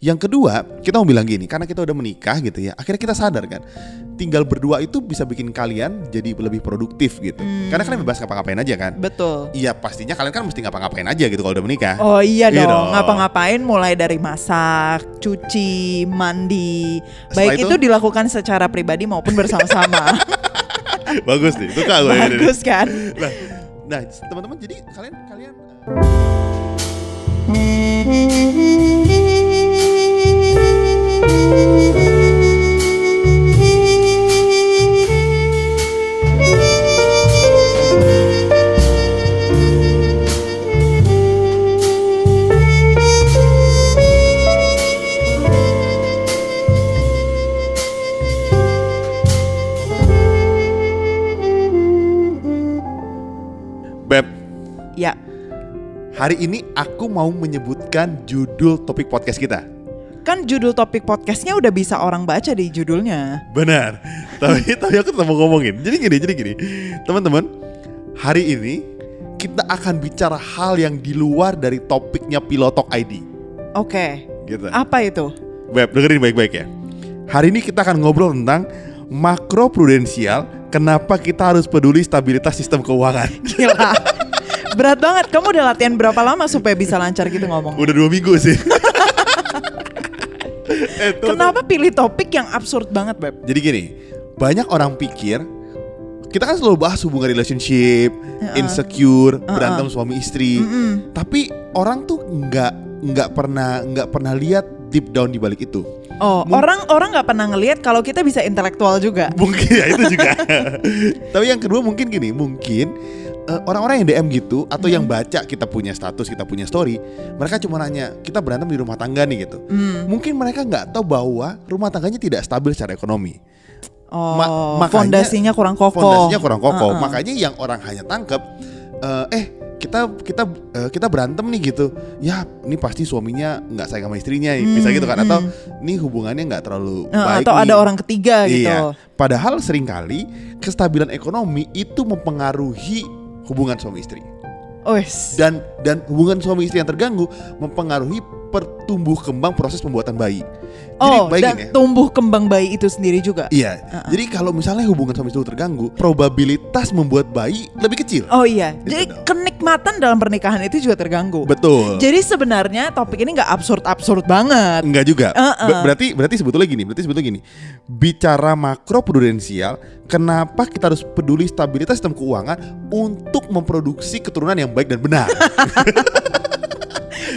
Yang kedua, kita mau bilang gini, karena kita udah menikah gitu ya, akhirnya kita sadar kan, tinggal berdua itu bisa bikin kalian jadi lebih produktif gitu. Karena kalian bebas ngapa-ngapain aja kan. Betul. Iya pastinya kalian kan mesti ngapa-ngapain aja gitu kalau udah menikah. Oh iya Iya dong, dong. ngapa-ngapain mulai dari masak, cuci, mandi, Setelah baik itu- itu, dilakukan secara pribadi maupun bersama-sama. Bagus nih, suka gue ini. Bagus kan? Nah, nah teman-teman jadi kalian kalian hari ini aku mau menyebutkan judul topik podcast kita. kan judul topik podcastnya udah bisa orang baca di judulnya. Benar. tapi tapi aku tetap mau ngomongin. Jadi gini, jadi gini. Teman-teman, hari ini kita akan bicara hal yang di luar dari topiknya Pilotok ID. Oke, Gitu. apa itu? Beb, dengerin baik-baik ya. Hari ini kita akan ngobrol tentang makro prudensial. Kenapa kita harus peduli stabilitas sistem keuangan? Gila. Berat banget. Kamu udah latihan berapa lama supaya bisa lancar gitu ngomong? Udah dua minggu sih. Eh, tuh, Kenapa pilih topik yang absurd banget, Beb? Jadi gini, banyak orang pikir kita kan selalu bahas hubungan relationship, insecure, berantem suami istri. Mm-mm. Tapi orang tuh nggak nggak pernah nggak pernah lihat deep down di balik itu. Oh, Mung- orang orang nggak pernah ngelihat kalau kita bisa intelektual juga. Mungkin ya itu juga. Tapi yang kedua mungkin gini, mungkin orang-orang yang DM gitu atau yang baca kita punya status, kita punya story, mereka cuma nanya kita berantem di rumah tangga nih gitu. Hmm. Mungkin mereka nggak tahu bahwa rumah tangganya tidak stabil secara ekonomi. Oh, Ma- makanya- fondasinya kurang kokoh. fondasinya kurang kokoh. Uh-uh. Makanya yang orang hanya tangkep eh, eh kita kita eh, kita berantem nih gitu. Ya, ini pasti suaminya nggak sayang sama istrinya, bisa Hmm, gitu kan atau hmm. ini hubungannya nggak terlalu Eh, baik atau nih. ada orang ketiga gitu. Iya. Padahal sering kali kestabilan ekonomi itu mempengaruhi hubungan suami istri. Wes. Dan dan hubungan suami istri yang terganggu mempengaruhi pertumbuh kembang proses pembuatan bayi. Jadi Oh, dan ya. tumbuh kembang bayi itu sendiri juga. Iya. Uh-uh. Jadi kalau misalnya hubungan suami istri terganggu, probabilitas membuat bayi lebih kecil. Oh iya, jadi dong. kenikmatan dalam pernikahan itu juga terganggu. Betul. Jadi sebenarnya topik ini nggak absurd-absurd banget. Enggak juga. Uh-uh. Ber- berarti berarti sebetulnya gini, berarti sebetulnya gini. Bicara makro prudensial, kenapa kita harus peduli stabilitas sistem keuangan untuk memproduksi keturunan yang baik dan benar?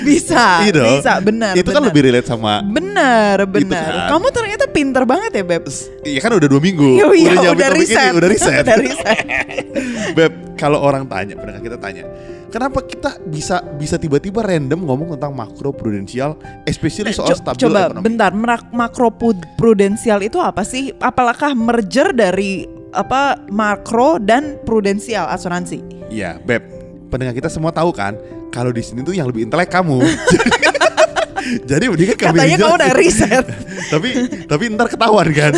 Bisa, Iya dong. bisa, benar. Itu kan benar. lebih relate sama Benar, benar. kan. Kamu ternyata pinter banget ya, Beb. Iya kan udah dua minggu, Oh, iya, nyampe udah topik ini, riset. udah riset. udah riset. Beb, kalau orang tanya, pendengar kita tanya, kenapa kita bisa bisa tiba-tiba random ngomong tentang makro prudensial, especially soal Co- stabil Coba ekonomi? bentar, makro prudensial itu apa sih? Apakah merger dari apa makro dan prudensial asuransi? Iya, Beb. Pendengar kita semua tahu kan, kalau di sini tuh yang lebih intelek kamu. Jadi mendingan kami Katanya kamu udah riset. tapi tapi ntar ketahuan kan.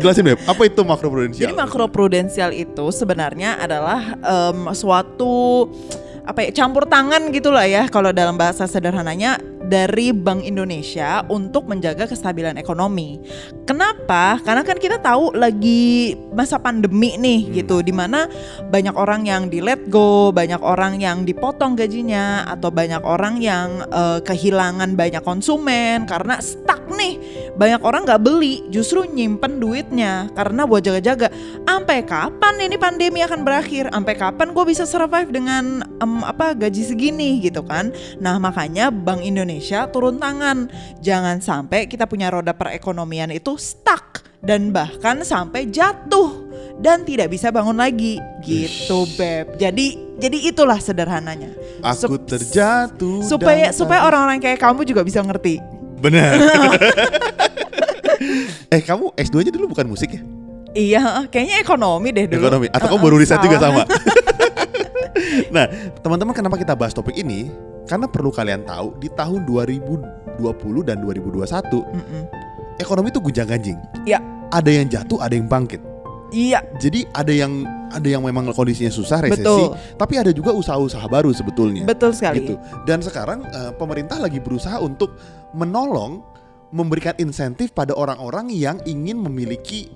Jelasin Beb, apa itu makro prudensial? Jadi makro prudensial itu sebenarnya adalah em, suatu apa ya campur tangan gitulah ya kalau dalam bahasa sederhananya dari Bank Indonesia untuk menjaga kestabilan ekonomi. Kenapa? Karena kan kita tahu lagi masa pandemi nih Hmm. gitu di mana banyak orang yang di let go, banyak orang yang dipotong gajinya atau banyak orang yang eh, kehilangan banyak konsumen karena stuck nih. Banyak orang nggak beli, justru nyimpen duitnya karena buat jaga-jaga. Sampai kapan ini pandemi akan berakhir? Sampai kapan gue bisa survive dengan em, apa gaji segini gitu kan? Nah makanya Bank Indonesia turun tangan. Jangan sampai kita punya roda perekonomian itu stuck dan bahkan sampai jatuh dan tidak bisa bangun lagi gitu beb. Jadi jadi itulah sederhananya. Aku Sup- terjatuh supaya dan supaya orang-orang kayak kamu juga bisa ngerti. Benar. eh, kamu S2 aja dulu bukan musik ya? Iya, kayaknya ekonomi deh dulu. Ekonomi. Atau kamu baru riset juga sama? nah, teman-teman kenapa kita bahas topik ini? Karena perlu kalian tahu di tahun 2020 dan 2021 Mm-mm. ekonomi itu gunjang ganjing. Ya. Ada yang jatuh, ada yang bangkit. Iya, Jadi ada yang ada yang memang kondisinya susah resesi, Betul. tapi ada juga usaha-usaha baru sebetulnya. betul sekali. gitu. Dan sekarang eh, pemerintah lagi berusaha untuk menolong memberikan insentif pada orang-orang yang ingin memiliki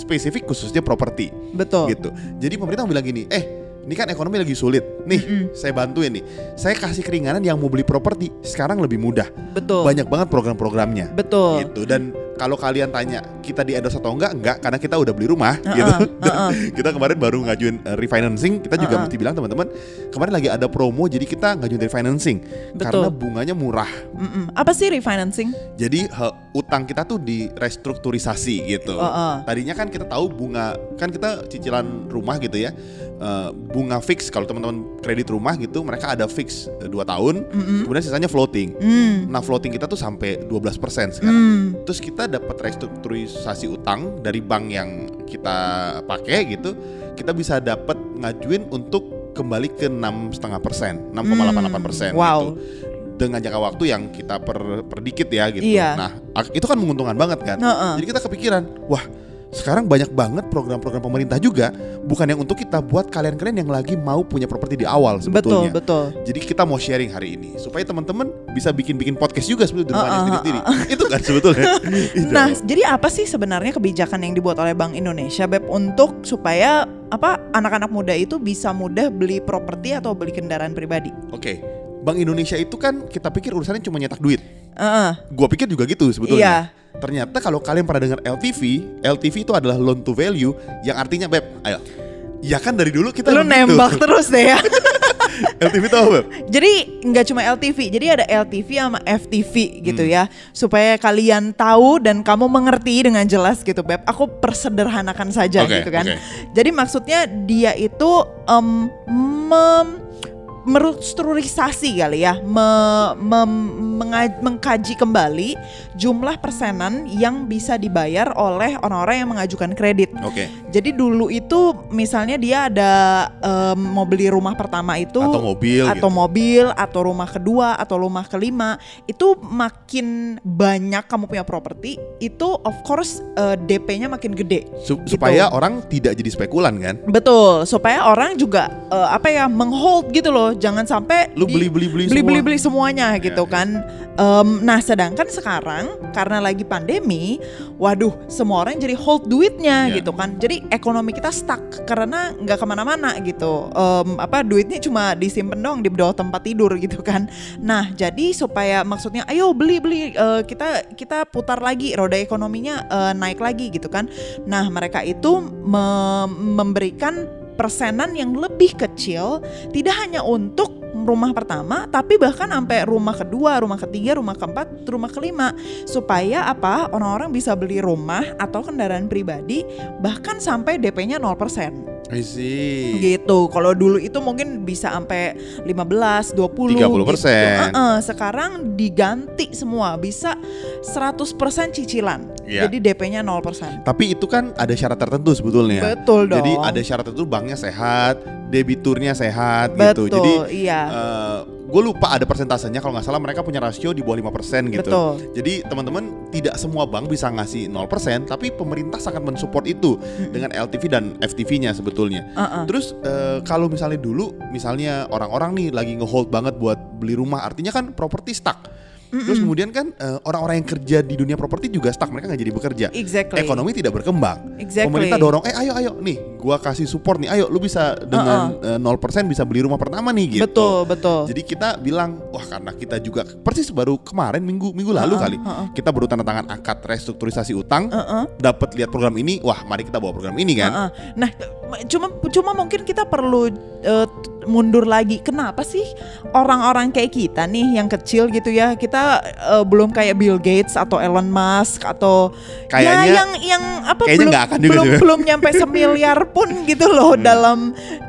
spesifik khususnya properti Betul. gitu. Jadi pemerintah bilang gini, "Eh, ini kan ekonomi lagi sulit. Nih, Mm-mm. saya bantuin nih. Saya kasih keringanan yang mau beli properti sekarang lebih mudah. Betul. Banyak banget program-programnya." Betul. Gitu. Dan kalau kalian tanya kita di endorse atau enggak, enggak karena kita udah beli rumah Uh-uh, gitu. Dan uh-uh. kita kemarin baru ngajuin uh, refinancing, kita juga Uh-uh. mesti bilang teman-teman, kemarin lagi ada promo jadi kita ngajuin refinancing karena bunganya murah. Mm-mm. Apa sih refinancing? Jadi he- utang kita tuh direstrukturisasi gitu. Uh-uh. Tadinya kan kita tahu bunga kan kita cicilan rumah gitu ya. eh, bunga fix kalau teman-teman kredit rumah gitu mereka ada fix 2 tahun, Mm-mm. kemudian sisanya floating. Mm. Nah, floating kita tuh sampai 12% sekarang. Mm. Terus kita dapat restrukturisasi utang dari bank yang kita pakai gitu, kita bisa dapat ngajuin untuk kembali ke 6,5 persen, 6,88 persen Hmm. Wow. gitu. Dengan jangka waktu yang kita per, per dikit ya gitu. Iya. Nah, itu kan menguntungkan banget kan. Heeh. Jadi kita kepikiran, wah sekarang banyak banget program-program pemerintah juga bukan yang untuk kita buat kalian-kalian yang lagi mau punya properti di awal Betul, sebetulnya. betul. Jadi kita mau sharing hari ini supaya teman-teman bisa bikin-bikin podcast juga sebetulnya di rumahnya Uh, uh, sendiri-sendiri. Itu kan sebetulnya. Nah, jadi apa sih sebenarnya kebijakan yang dibuat oleh Bank Indonesia Beb untuk supaya apa anak-anak muda itu bisa mudah beli properti atau beli kendaraan pribadi? Oke. Bank Indonesia itu kan kita pikir urusannya cuma nyetak duit. Heeh. Gua pikir juga gitu Iya. Ternyata kalau kalian pernah dengar LTV, LTV itu adalah loan to value yang artinya Beb, ayo. Ya kan dari dulu kita Lu begitu. nembak terus deh ya. LTV apa, Beb? jadi nggak cuma LTV, jadi ada LTV sama FTV gitu Hmm. ya. Supaya kalian tahu dan kamu mengerti dengan jelas gitu, Beb. Aku persederhanakan saja Oke, gitu kan. oke. Jadi maksudnya dia itu em, mem merestrukturisasi kali ya, me- mem- menga- mengkaji kembali jumlah persenan yang bisa dibayar oleh orang-orang yang mengajukan kredit. Oke. Jadi dulu itu misalnya dia ada em, mau beli rumah pertama itu Atau mobil atau gitu. mobil atau rumah kedua atau rumah kelima itu makin banyak kamu punya properti itu of course eh, DP-nya makin gede. Su- gitu. supaya orang tidak jadi spekulan kan. Betul, supaya orang juga eh, apa ya menghold gitu loh, jangan sampai Lu di- beli-beli-beli beli semua. beli beli semuanya Iya, gitu iya. kan. Em, nah sedangkan sekarang karena lagi pandemi, waduh semua orang jadi hold duitnya Iya. gitu kan. Jadi ekonomi kita stuck karena nggak ke mana-mana gitu. Em, apa duitnya cuma disimpan doang di bawah tempat tidur gitu kan. Nah jadi supaya maksudnya ayo beli beli eh, kita kita putar lagi roda ekonominya eh, naik lagi gitu kan. Nah mereka itu me- memberikan persenan yang lebih kecil tidak hanya untuk rumah pertama tapi bahkan sampai rumah kedua, rumah ketiga, rumah keempat, rumah kelima supaya apa orang-orang bisa beli rumah atau kendaraan pribadi bahkan sampai DP-nya 0%. I see. Gitu. Kalau dulu itu mungkin bisa sampai 15, 20 30%. gitu. Heeh, sekarang diganti semua, bisa 100% cicilan. Iya. Jadi DP-nya 0%. Tapi itu kan ada syarat tertentu sebetulnya. Betul dong. Jadi ada syarat tertentu banknya sehat, debiturnya sehat Betul, gitu. Jadi iya. Gue lupa ada persentasenya kalau nggak salah mereka punya rasio di bawah 5% gitu. Betul. Jadi teman-teman tidak semua bank bisa ngasih 0%, tapi pemerintah sangat mensupport itu dengan LTV dan FTV-nya sebetulnya. Heeh. Terus eh, kalau misalnya dulu misalnya orang-orang nih lagi ngehold banget buat beli rumah, artinya kan properti stuck. Terus kemudian kan eh, orang-orang yang kerja di dunia properti juga stuck, mereka nggak jadi bekerja. Exactly. Ekonomi tidak berkembang. Exactly. Pemerintah dorong, eh ayo ayo nih, gua kasih support nih, ayo lu bisa dengan eh, 0% bisa beli rumah pertama nih gitu. Betul, betul. Jadi kita bilang, wah karena kita juga persis baru kemarin minggu minggu lalu Uh-uh, kali, uh-uh. kita baru tanda tangan akad restrukturisasi utang, Heeh. dapat lihat program ini, wah mari kita bawa program ini kan. Heeh. Nah, cuma cuma mungkin kita perlu eh, mundur lagi. Kenapa sih orang-orang kayak kita nih yang kecil gitu ya, kita eh, belum kayak Bill Gates atau Elon Musk atau Kayaknya- ya yang yang apa kayaknya belum akan juga belum belum nyampe semiliar pun gitu loh Hmm. dalam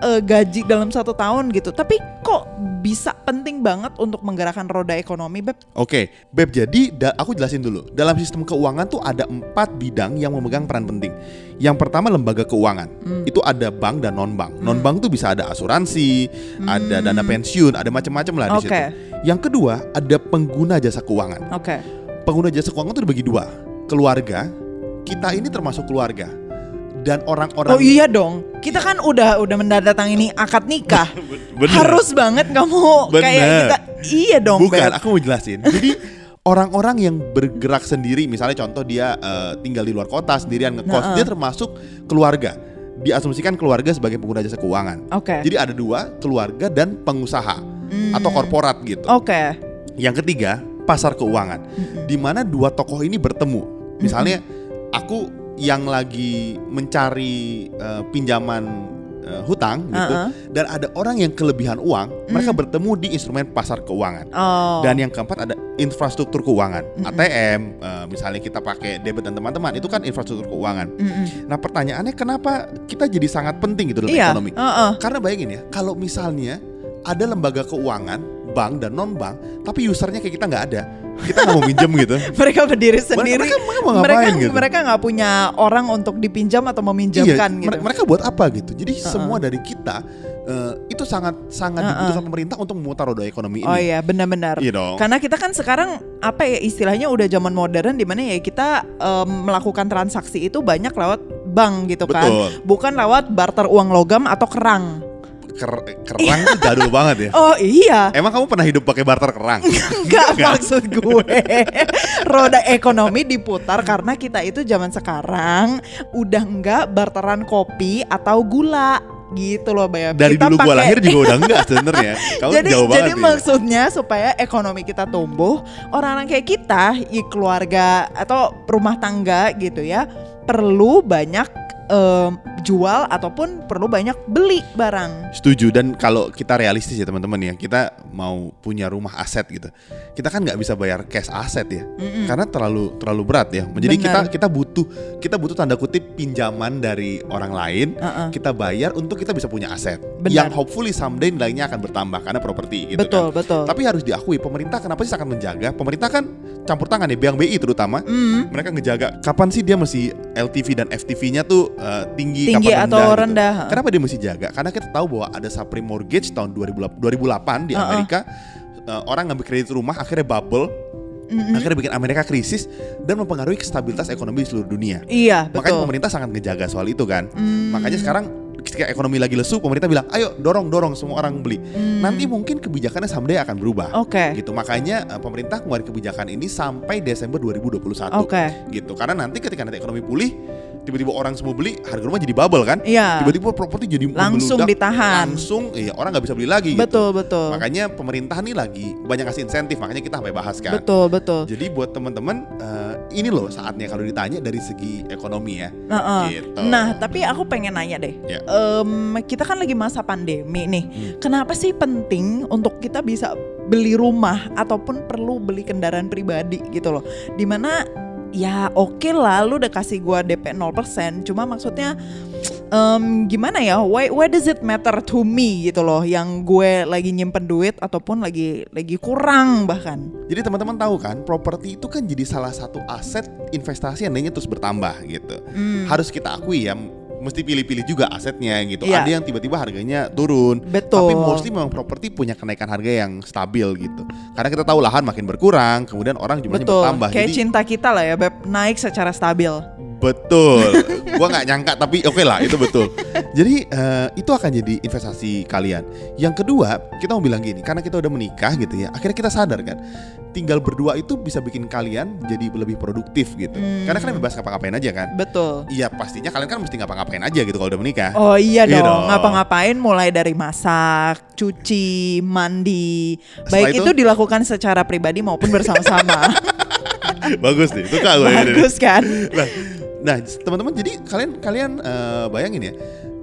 eh, gaji dalam satu tahun gitu. Tapi kok bisa penting banget untuk menggerakkan roda ekonomi, Beb? Oke, Beb, jadi da- aku jelasin dulu. Dalam sistem keuangan tuh ada empat bidang yang memegang peran penting. Yang pertama lembaga keuangan, itu ada bank dan non bank. Non bank tuh bisa ada asuransi, ada dana pensiun, ada macam-macam lah di Oke. situ. Yang kedua ada pengguna jasa keuangan. Oke. Pengguna jasa keuangan tuh dibagi dua, keluarga. Kita ini termasuk keluarga. Dan orang-orang Oh iya dong. Kita kan udah udah mendatangin akad nikah. Bener. Harus banget kamu kayak Bener. kita iya dong, Bukan, Beb. aku mau jelasin. Jadi orang-orang yang bergerak sendiri, misalnya contoh dia eh, tinggal di luar kota sendirian ngekos, Nah, dia termasuk keluarga. Diasumsikan keluarga sebagai pengguna jasa keuangan. Oke. Jadi ada dua, keluarga dan pengusaha atau korporat gitu. Oke. Yang ketiga, pasar keuangan. Di mana dua tokoh ini bertemu. Misalnya aku yang lagi mencari eh, pinjaman eh, hutang gitu Uh-uh. dan ada orang yang kelebihan uang, mereka bertemu di instrumen pasar keuangan. Oh. Dan yang keempat ada infrastruktur keuangan, ATM, eh, misalnya kita pakai debit dan teman-teman, itu kan infrastruktur keuangan. Mm-mm. Nah pertanyaannya kenapa kita jadi sangat penting gitu dalam Iya. ekonomi? uh-uh. Karena bayangin ya, kalau misalnya ada lembaga keuangan, bank dan non bank, tapi usernya kayak kita nggak ada, kita nggak mau minjem gitu. Mereka berdiri sendiri. mereka- mereka mau mereka gitu? mereka nggak punya orang untuk dipinjam atau meminjamkan iya, gitu. mere- mereka buat apa gitu? Jadi semua dari kita eh, itu sangat sangat Uh-uh. dibutuhkan pemerintah untuk memutar roda ekonomi ini. Oh iya benar-benar. Iya dong. Karena kita kan sekarang apa ya istilahnya udah zaman modern di mana ya kita em, melakukan transaksi itu banyak lewat bank gitu kan. Betul. Bukan lewat barter uang logam atau kerang. Ker- kerang tuh jadul banget ya. Oh iya. Emang kamu pernah hidup pakai barter kerang? Enggak maksud gue Roda ekonomi diputar karena kita itu zaman sekarang Udah enggak barteran kopi atau gula Gitu loh Beb Dari Kita dulu pakai- lahir juga udah enggak sebenarnya. Kamu jadi jauh banget. jadi nih. maksudnya supaya ekonomi kita tumbuh Orang-orang kayak kita i keluarga atau rumah tangga gitu ya Perlu banyak em, jual ataupun perlu banyak beli barang. Setuju dan kalau kita realistis ya teman-teman ya kita mau punya rumah aset gitu kita kan nggak bisa bayar cash aset ya karena terlalu terlalu berat ya. Jadi kita kita butuh kita butuh tanda kutip pinjaman dari orang lain Uh-uh. kita bayar untuk kita bisa punya aset. Benar. yang hopefully someday nilainya akan bertambah karena properti gitu Betul kan. betul. Tapi harus diakui pemerintah kenapa sih sangat menjaga? Pemerintah kan campur tangan ya Bank BI terutama. Mm. mereka ngejaga kapan sih dia mesti LTV dan FTV-nya tuh eh, tinggi, Tinggi kapan atau gitu. rendah. Kenapa dia mesti jaga? Karena kita tahu bahwa ada subprime mortgage tahun 2008 2008 di Uh-uh. Amerika eh, orang ngambil kredit rumah akhirnya bubble, akhirnya bikin Amerika krisis dan mempengaruhi stabilitas ekonomi di seluruh dunia. Iya Makanya betul pemerintah sangat ngejaga soal itu kan. Hmm. Makanya sekarang ketika ekonomi lagi lesu, pemerintah bilang, "Ayo dorong dorong semua orang beli." Nanti mungkin kebijakannya someday akan berubah. Hmm. Oke. Gitu. Makanya eh, pemerintah ngeluarin kebijakan ini sampai Desember 2021. Oke. Gitu. Karena nanti ketika nanti ekonomi pulih, tiba-tiba orang semua beli, harga rumah jadi bubble kan? Iya. Tiba-tiba properti jadi Langsung membeludak, ditahan. Langsung, iya orang nggak bisa beli lagi. Betul gitu. betul. Makanya pemerintah nih lagi banyak kasih insentif, makanya kita sampai bahas kan. Betul betul. Jadi buat teman-teman eh, ini loh saatnya kalau ditanya dari segi ekonomi ya. Nah, Gitu. nah, tapi aku pengen nanya deh. Ya. Em, kita kan lagi masa pandemi nih. Hmm. Kenapa sih penting untuk kita bisa beli rumah ataupun perlu beli kendaraan pribadi gitu loh? Di mana ya oke lah lu udah kasih gua DP 0% cuma maksudnya em, gimana ya why, why does it matter to me gitu loh yang gue lagi nyimpen duit ataupun lagi lagi kurang bahkan Jadi teman-teman tahu kan, properti itu kan jadi salah satu aset investasi yang nilainya terus bertambah gitu. Hmm. Harus kita akui ya, mesti pilih-pilih juga asetnya gitu. Iya. Ada yang tiba-tiba harganya turun. Betul. Tapi mostly memang properti punya kenaikan harga yang stabil gitu. Karena kita tahu lahan makin berkurang, kemudian orang jumlahnya betul bertambah. kayak Jadi cinta kita lah ya beb naik secara stabil betul. gua nggak nyangka tapi oke lah itu betul. Jadi eh, itu akan jadi investasi kalian. Yang kedua, kita mau bilang gini, karena kita udah menikah gitu ya. Akhirnya kita sadar kan, tinggal berdua itu bisa bikin kalian jadi lebih produktif gitu. Hmm. Karena kalian bebas ngapa-ngapain aja kan. betul Iya pastinya kalian kan mesti ngapa-ngapain aja gitu kalau udah menikah. Oh iya Iya dong, dong. ngapa-ngapain mulai dari masak, cuci, mandi, Setelah baik itu- itu, dilakukan secara pribadi maupun bersama-sama. Bagus nih, suka gue ini. Bagus kan? Nah, nah teman-teman jadi kalian kalian eh, bayangin ya,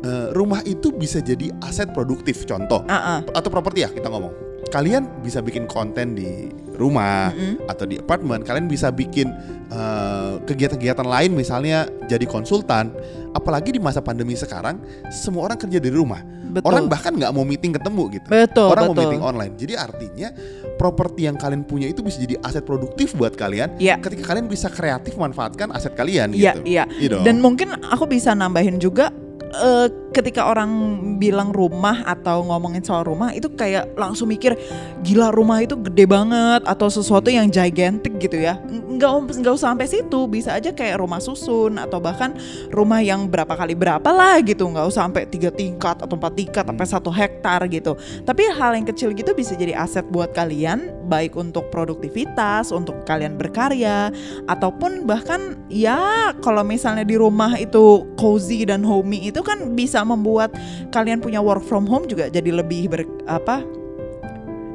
eh, rumah itu bisa jadi aset produktif. Contoh Ah, ah. atau properti ya kita ngomong. Kalian bisa bikin konten di rumah atau di apartemen. Kalian bisa bikin eh, kegiatan-kegiatan lain, misalnya jadi konsultan. Apalagi di masa pandemi sekarang, semua orang kerja dari rumah. Betul. Orang bahkan nggak mau meeting ketemu gitu. Betul, orang mau betul. meeting online. Jadi artinya properti yang kalian punya itu bisa jadi aset produktif buat kalian. Iya. Ketika kalian bisa kreatif manfaatkan aset kalian Iya, gitu. iya. Iya. Dan mungkin aku bisa nambahin juga eh, ketika orang bilang rumah atau ngomongin soal rumah itu kayak langsung mikir gila rumah itu gede banget atau sesuatu yang gigantic gitu ya. Nggak nggak usah sampai situ, bisa aja kayak rumah susun atau bahkan rumah yang berapa kali berapa lah gitu, nggak usah sampai tiga tingkat atau empat tingkat sampai satu hektar gitu. Tapi hal yang kecil gitu bisa jadi aset buat kalian, baik untuk produktivitas, untuk kalian berkarya, ataupun bahkan ya kalau misalnya di rumah itu cozy dan homey itu kan bisa membuat kalian punya work from home juga jadi lebih ber apa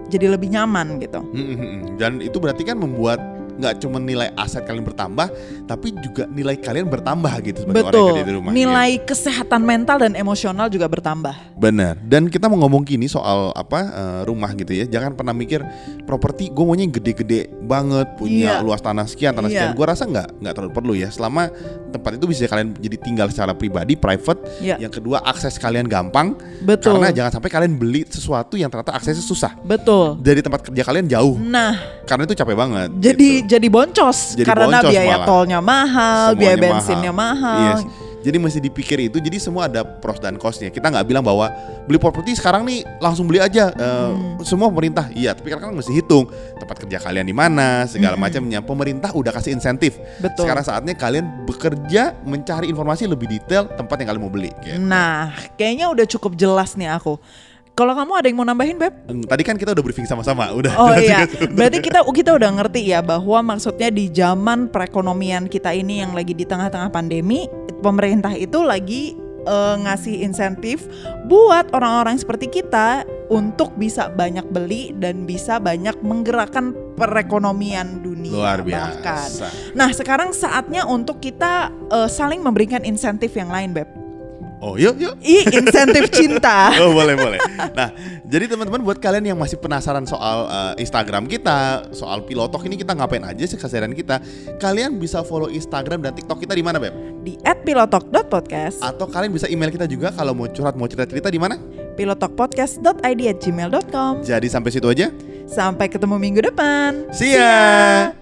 jadi lebih nyaman gitu. Dan itu berarti kan membuat nggak cuma nilai aset kalian bertambah, tapi juga nilai kalian bertambah gitu sebagai orang yang Betul. kerja di rumah. Nilai kesehatan mental dan emosional juga bertambah. Benar. Dan kita mau ngomong gini soal apa eh, rumah gitu ya. Jangan pernah mikir properti gue maunya gede-gede banget, punya Iya. luas tanah sekian, tanah Iya. sekian. Gue rasa nggak nggak terlalu perlu ya. Selama tempat itu bisa kalian jadi tinggal secara pribadi, private. Iya. Yang kedua akses kalian gampang. Betul. Karena jangan sampai kalian beli sesuatu yang ternyata aksesnya susah. Betul. Dari tempat kerja kalian jauh. Nah, Karena itu capek banget. jadi gitu. Jadi boncos Jadi karena boncos biaya malah. tolnya mahal, Semuanya biaya bensinnya mahal. Yes. Jadi mesti dipikir itu. Jadi semua ada pros dan costnya. Kita nggak bilang bahwa beli properti sekarang nih langsung beli aja. Hmm. Semua pemerintah. Iya. Tapi kan mesti hitung tempat kerja kalian di mana, segala macamnya. Pemerintah udah kasih insentif. Hmm. Betul. Sekarang saatnya kalian bekerja mencari informasi lebih detail tempat yang kalian mau beli. gitu. Nah, kayaknya udah cukup jelas nih aku. Kalau kamu ada yang mau nambahin, Beb? Tadi kan kita udah briefing sama-sama. Udah. Oh iya, berarti kita kita udah ngerti ya bahwa maksudnya di zaman perekonomian kita ini yang lagi di tengah-tengah pandemi, pemerintah itu lagi eh, ngasih insentif buat orang-orang seperti kita untuk bisa banyak beli dan bisa banyak menggerakkan perekonomian dunia Luar bahkan. biasa. Nah, sekarang saatnya untuk kita eh, saling memberikan insentif yang lain, Beb. Oh yuk yuk. Ih, insentif cinta. Oh boleh boleh. Nah jadi teman-teman buat kalian yang masih penasaran soal eh, Instagram kita, soal pilotok ini kita ngapain aja sih keseharian kita, kalian bisa follow Instagram dan TikTok kita di mana beb? Di @pilotok.podcast, Atau kalian bisa email kita juga kalau mau curhat mau cerita-cerita di mana? pilotokpodcast.id at gmail.com. Jadi sampai situ aja. Sampai ketemu minggu depan. See ya.